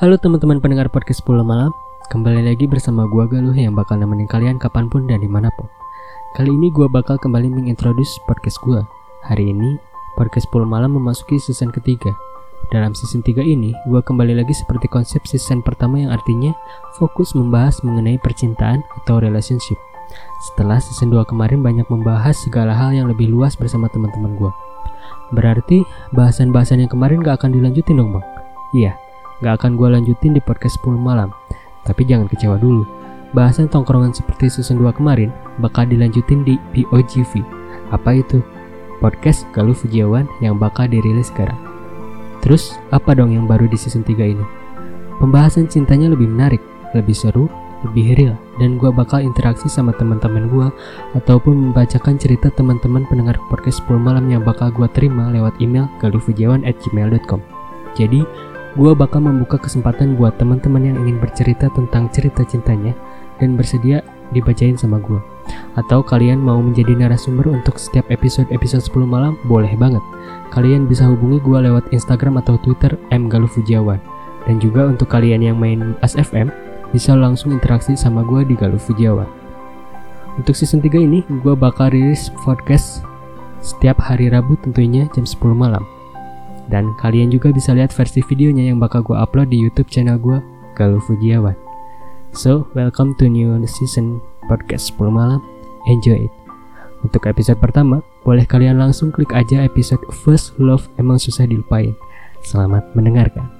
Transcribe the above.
Halo teman-teman pendengar podcast Pulau Malam Kembali lagi bersama gua Galuh yang bakal nemenin kalian kapan pun dan di mana pun. Kali ini gua bakal kembali mengintroduce podcast gua. Hari ini, podcast Pulau Malam memasuki season ketiga. Dalam season 3 ini, gua kembali lagi seperti konsep season pertama yang artinya Fokus membahas mengenai percintaan atau relationship. Setelah season 2 kemarin banyak membahas segala hal yang lebih luas bersama teman-teman gua. Berarti bahasan-bahasan yang kemarin gak akan dilanjutin dong bang? Iya, Gak akan gue lanjutin di podcast 10 malam. Tapi jangan kecewa dulu. Bahasan tongkrongan seperti season 2 kemarin bakal dilanjutin di POGV. Apa itu? Podcast Galuh Fujiawan yang bakal dirilis sekarang. Terus, apa dong yang baru di season 3 ini? Pembahasan cintanya lebih menarik, lebih seru, lebih real, dan gue bakal interaksi sama teman-teman gue ataupun membacakan cerita teman-teman pendengar podcast 10 malam yang bakal gue terima lewat email galufujiawan@gmail.com. Jadi, gue bakal membuka kesempatan buat teman-teman yang ingin bercerita tentang cerita cintanya dan bersedia dibacain sama gue. Atau kalian mau menjadi narasumber untuk setiap episode-episode 10 malam, boleh banget. Kalian bisa hubungi gue lewat Instagram atau Twitter mgalufujiawan. Dan juga untuk kalian yang main As FM, bisa langsung interaksi sama gue di Galuh. Untuk season 3 ini, gue bakal rilis podcast setiap hari Rabu tentunya jam 10 malam. Dan kalian juga bisa lihat versi videonya yang bakal gue upload di YouTube channel gue, Galuh Fujiawan. So, welcome to new season podcast 10 malam. Enjoy it. Untuk episode pertama, boleh kalian langsung klik aja episode First Love Emang Susah Dilupain. Selamat mendengarkan.